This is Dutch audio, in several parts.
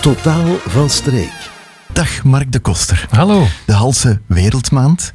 Totaal van streek. Dag Mark de Koster. Hallo. De Halse Wereldmaand.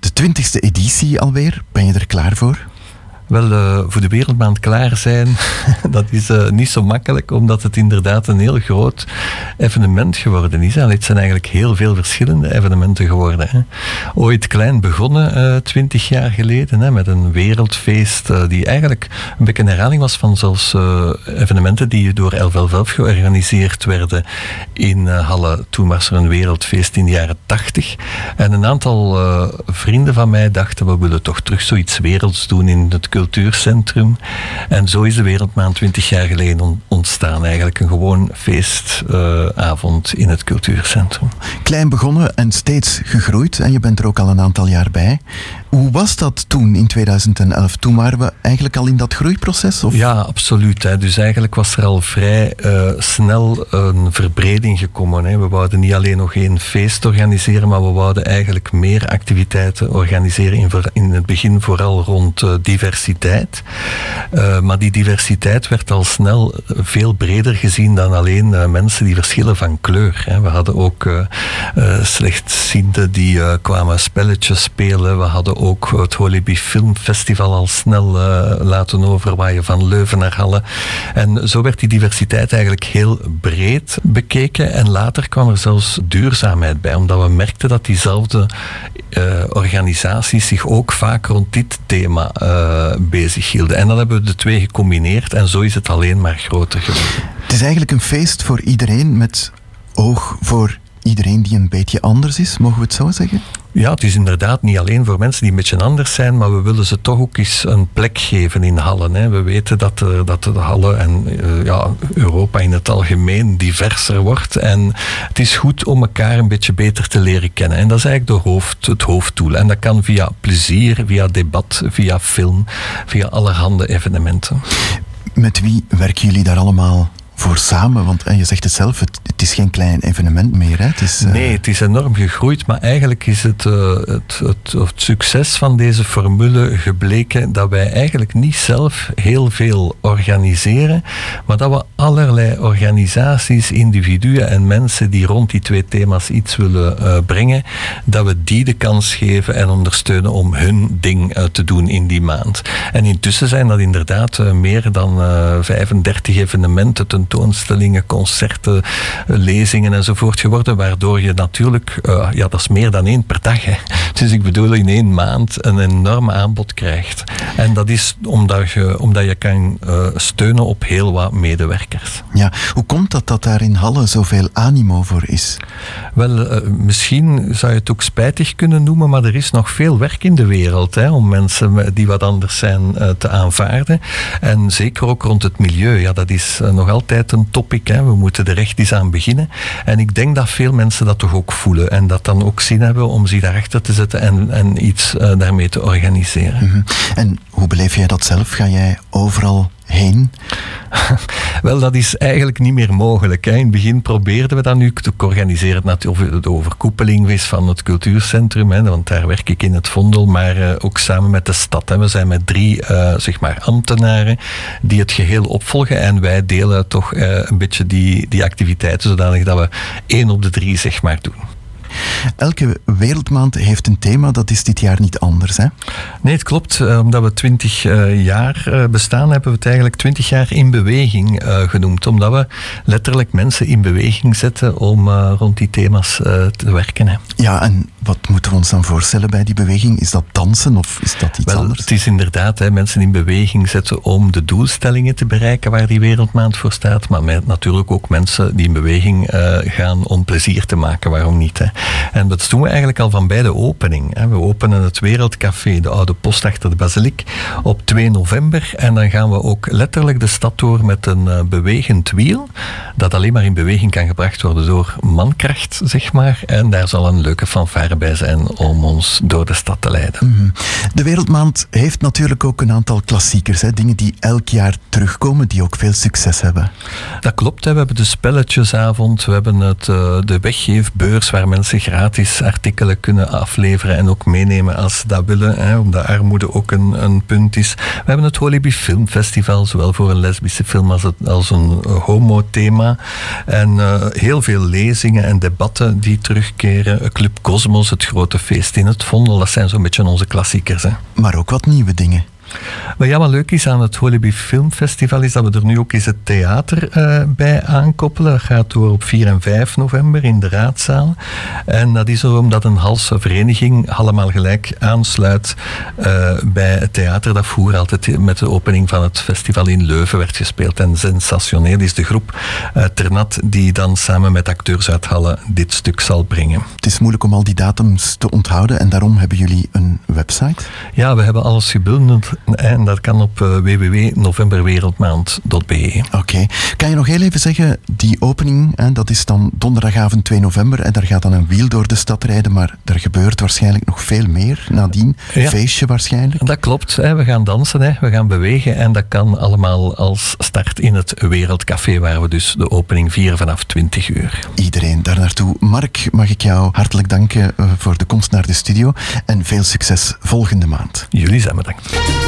De twintigste editie alweer. Ben je er klaar voor? Wel, uh, voor de wereldmaand klaar zijn, dat is uh, niet zo makkelijk, omdat het inderdaad een heel groot evenement geworden is. Het zijn eigenlijk heel veel verschillende evenementen geworden. Hè. Ooit klein begonnen, uh, twintig jaar geleden, hè, met een wereldfeest die eigenlijk een beetje een herhaling was van zelfs evenementen die door 1111 georganiseerd werden in Halle. Toen was er een wereldfeest in de jaren tachtig. En een aantal vrienden van mij dachten, we willen toch terug zoiets werelds doen in het cultuurcentrum. En zo is de Wereldmaand 20 jaar geleden ontstaan. Eigenlijk een gewoon feestavond in het cultuurcentrum. Klein begonnen en steeds gegroeid. En je bent er ook al een aantal jaar bij. Hoe was dat toen in 2011? Toen waren we eigenlijk al in dat groeiproces? Of? Ja, absoluut. Hè. Dus eigenlijk was er al vrij uh, snel een verbreding gekomen. Hè. We wouden niet alleen nog één feest organiseren, maar we wouden eigenlijk meer activiteiten organiseren. In, in het begin vooral rond uh, diversiteit. Uh, maar die diversiteit werd al snel veel breder gezien dan alleen mensen die verschillen van kleur. Hè. We hadden ook slechtzienden die kwamen spelletjes spelen. We hadden ook het Holibi Filmfestival al snel uh, laten overwaaien van Leuven naar Halle. En zo werd die diversiteit eigenlijk heel breed bekeken. En later kwam er zelfs duurzaamheid bij, omdat we merkten dat diezelfde uh, organisaties zich ook vaak rond dit thema uh, bezig hielden. En dan hebben we de twee gecombineerd en zo is het alleen maar groter geworden. Het is eigenlijk een feest voor iedereen met oog voor iedereen die een beetje anders is, mogen we het zo zeggen? Ja, het is inderdaad niet alleen voor mensen die een beetje anders zijn, maar we willen ze toch ook eens een plek geven in Hallen. Hè. We weten dat, er, dat de Hallen en uh, ja, Europa in het algemeen diverser wordt. En het is goed om elkaar een beetje beter te leren kennen. En dat is eigenlijk de hoofd, het hoofddoel. En dat kan via plezier, via debat, via film, via allerhande evenementen. Met wie werken jullie daar allemaal voor samen? Want je zegt het zelf, het, het, is geen klein evenement meer. Het is, uh... Nee, het is enorm gegroeid, maar eigenlijk is het, uh, het, het, succes van deze formule gebleken dat wij eigenlijk niet zelf heel veel organiseren, maar dat we allerlei organisaties, individuen en mensen die rond die twee thema's iets willen uh, brengen, dat we die de kans geven en ondersteunen om hun ding te doen in die maand. En intussen zijn dat inderdaad meer dan 35 evenementen ten tentoonstellingen, concerten, lezingen enzovoort geworden, waardoor je natuurlijk, uh, ja, dat is meer dan één per dag. Hè. Dus ik bedoel, in één maand een enorm aanbod krijgt. En dat is omdat je, omdat je kan uh, steunen op heel wat medewerkers. Ja, hoe komt dat dat daar in Halle zoveel animo voor is? Wel, uh, misschien zou je het ook spijtig kunnen noemen, maar er is nog veel werk in de wereld hè, om mensen die wat anders zijn te aanvaarden. En zeker ook rond het milieu. Ja, dat is nog altijd een topic. Hè. We moeten er echt eens aan beginnen. En ik denk dat veel mensen dat toch ook voelen. En dat dan ook zin hebben om zich daarachter te zetten en, en iets uh, daarmee te organiseren. -hmm. En hoe beleef jij dat zelf? Ga jij overal heen? Wel, dat is eigenlijk niet meer mogelijk. In het begin probeerden we dat nu te organiseren. De overkoepeling is van het cultuurcentrum, want daar werk ik in het Vondel, maar uh, ook samen met de stad. Hè. We zijn met drie uh, zeg maar ambtenaren die het geheel opvolgen en wij delen toch uh, een beetje die, die activiteiten zodanig dat we één op de drie zeg maar doen. Elke wereldmaand heeft een thema, dat is dit jaar niet anders. Hè? Nee, het klopt. Omdat we twintig jaar bestaan, hebben we het eigenlijk twintig jaar in beweging genoemd. Omdat we letterlijk mensen in beweging zetten om rond die thema's te werken. Hè. Ja, en wat moeten we ons dan voorstellen bij die beweging? Is dat dansen of is dat iets Wel, anders? Het is inderdaad hè, mensen in beweging zetten om de doelstellingen te bereiken waar die wereldmaand voor staat. Maar met, natuurlijk ook mensen die in beweging uh, gaan om plezier te maken. Waarom niet? Hè? En dat doen we eigenlijk al van bij de opening. Hè. We openen het Wereldcafé, de oude post achter de basiliek, op 2 november. En dan gaan we ook letterlijk de stad door met een uh, bewegend wiel. Dat alleen maar in beweging kan gebracht worden door mankracht, zeg maar. En daar zal een leuke fanfare bij zijn om ons door de stad te leiden. Mm -hmm. De Wereldmaand heeft natuurlijk ook een aantal klassiekers. Hè? Dingen die elk jaar terugkomen, die ook veel succes hebben. Dat klopt. Hè? We hebben de spelletjesavond, we hebben het, uh, de weggeefbeurs waar mensen gratis artikelen kunnen afleveren en ook meenemen als ze dat willen, hè? omdat armoede ook een, een punt is. We hebben het Holibi Filmfestival, zowel voor een lesbische film als, het, als een homo-thema. cinema. En heel veel lezingen en debatten die terugkeren. Club Cosmos, het grote feest in het Vondel, dat zijn zo'n beetje onze klassiekers. Hè. Maar ook wat nieuwe dingen. Wat ja, wat leuk is aan het Walibi Filmfestival is dat we er nu ook eens het theater uh, bij aankoppelen. Dat gaat door op 4 en 5 november in de raadzaal. En dat is omdat een halse vereniging allemaal gelijk aansluit uh, bij het theater dat vroeger altijd met de opening van het festival in Leuven werd gespeeld. En sensationeel is de groep uh, Ternat die dan samen met acteurs uit Halle dit stuk zal brengen. Het is moeilijk om al die datums te onthouden en daarom hebben jullie een website? Ja, we hebben alles gebundeld en dat kan op uh, www.novemberwereldmaand.be. Oké. Kan je nog heel even zeggen, die opening, hè, dat is dan donderdagavond 2 november en daar gaat dan een wiel door de stad rijden, maar er gebeurt waarschijnlijk nog veel meer nadien. Ja. Feestje waarschijnlijk. Dat klopt. Hè. We gaan dansen, hè. we gaan bewegen en dat kan allemaal als start in het Wereldcafé, waar we dus de opening vieren vanaf 20 uur. Iedereen daar naartoe. Mark, mag ik jou hartelijk danken uh, voor de komst naar de studio en veel succes volgende maand. Jullie zijn bedankt.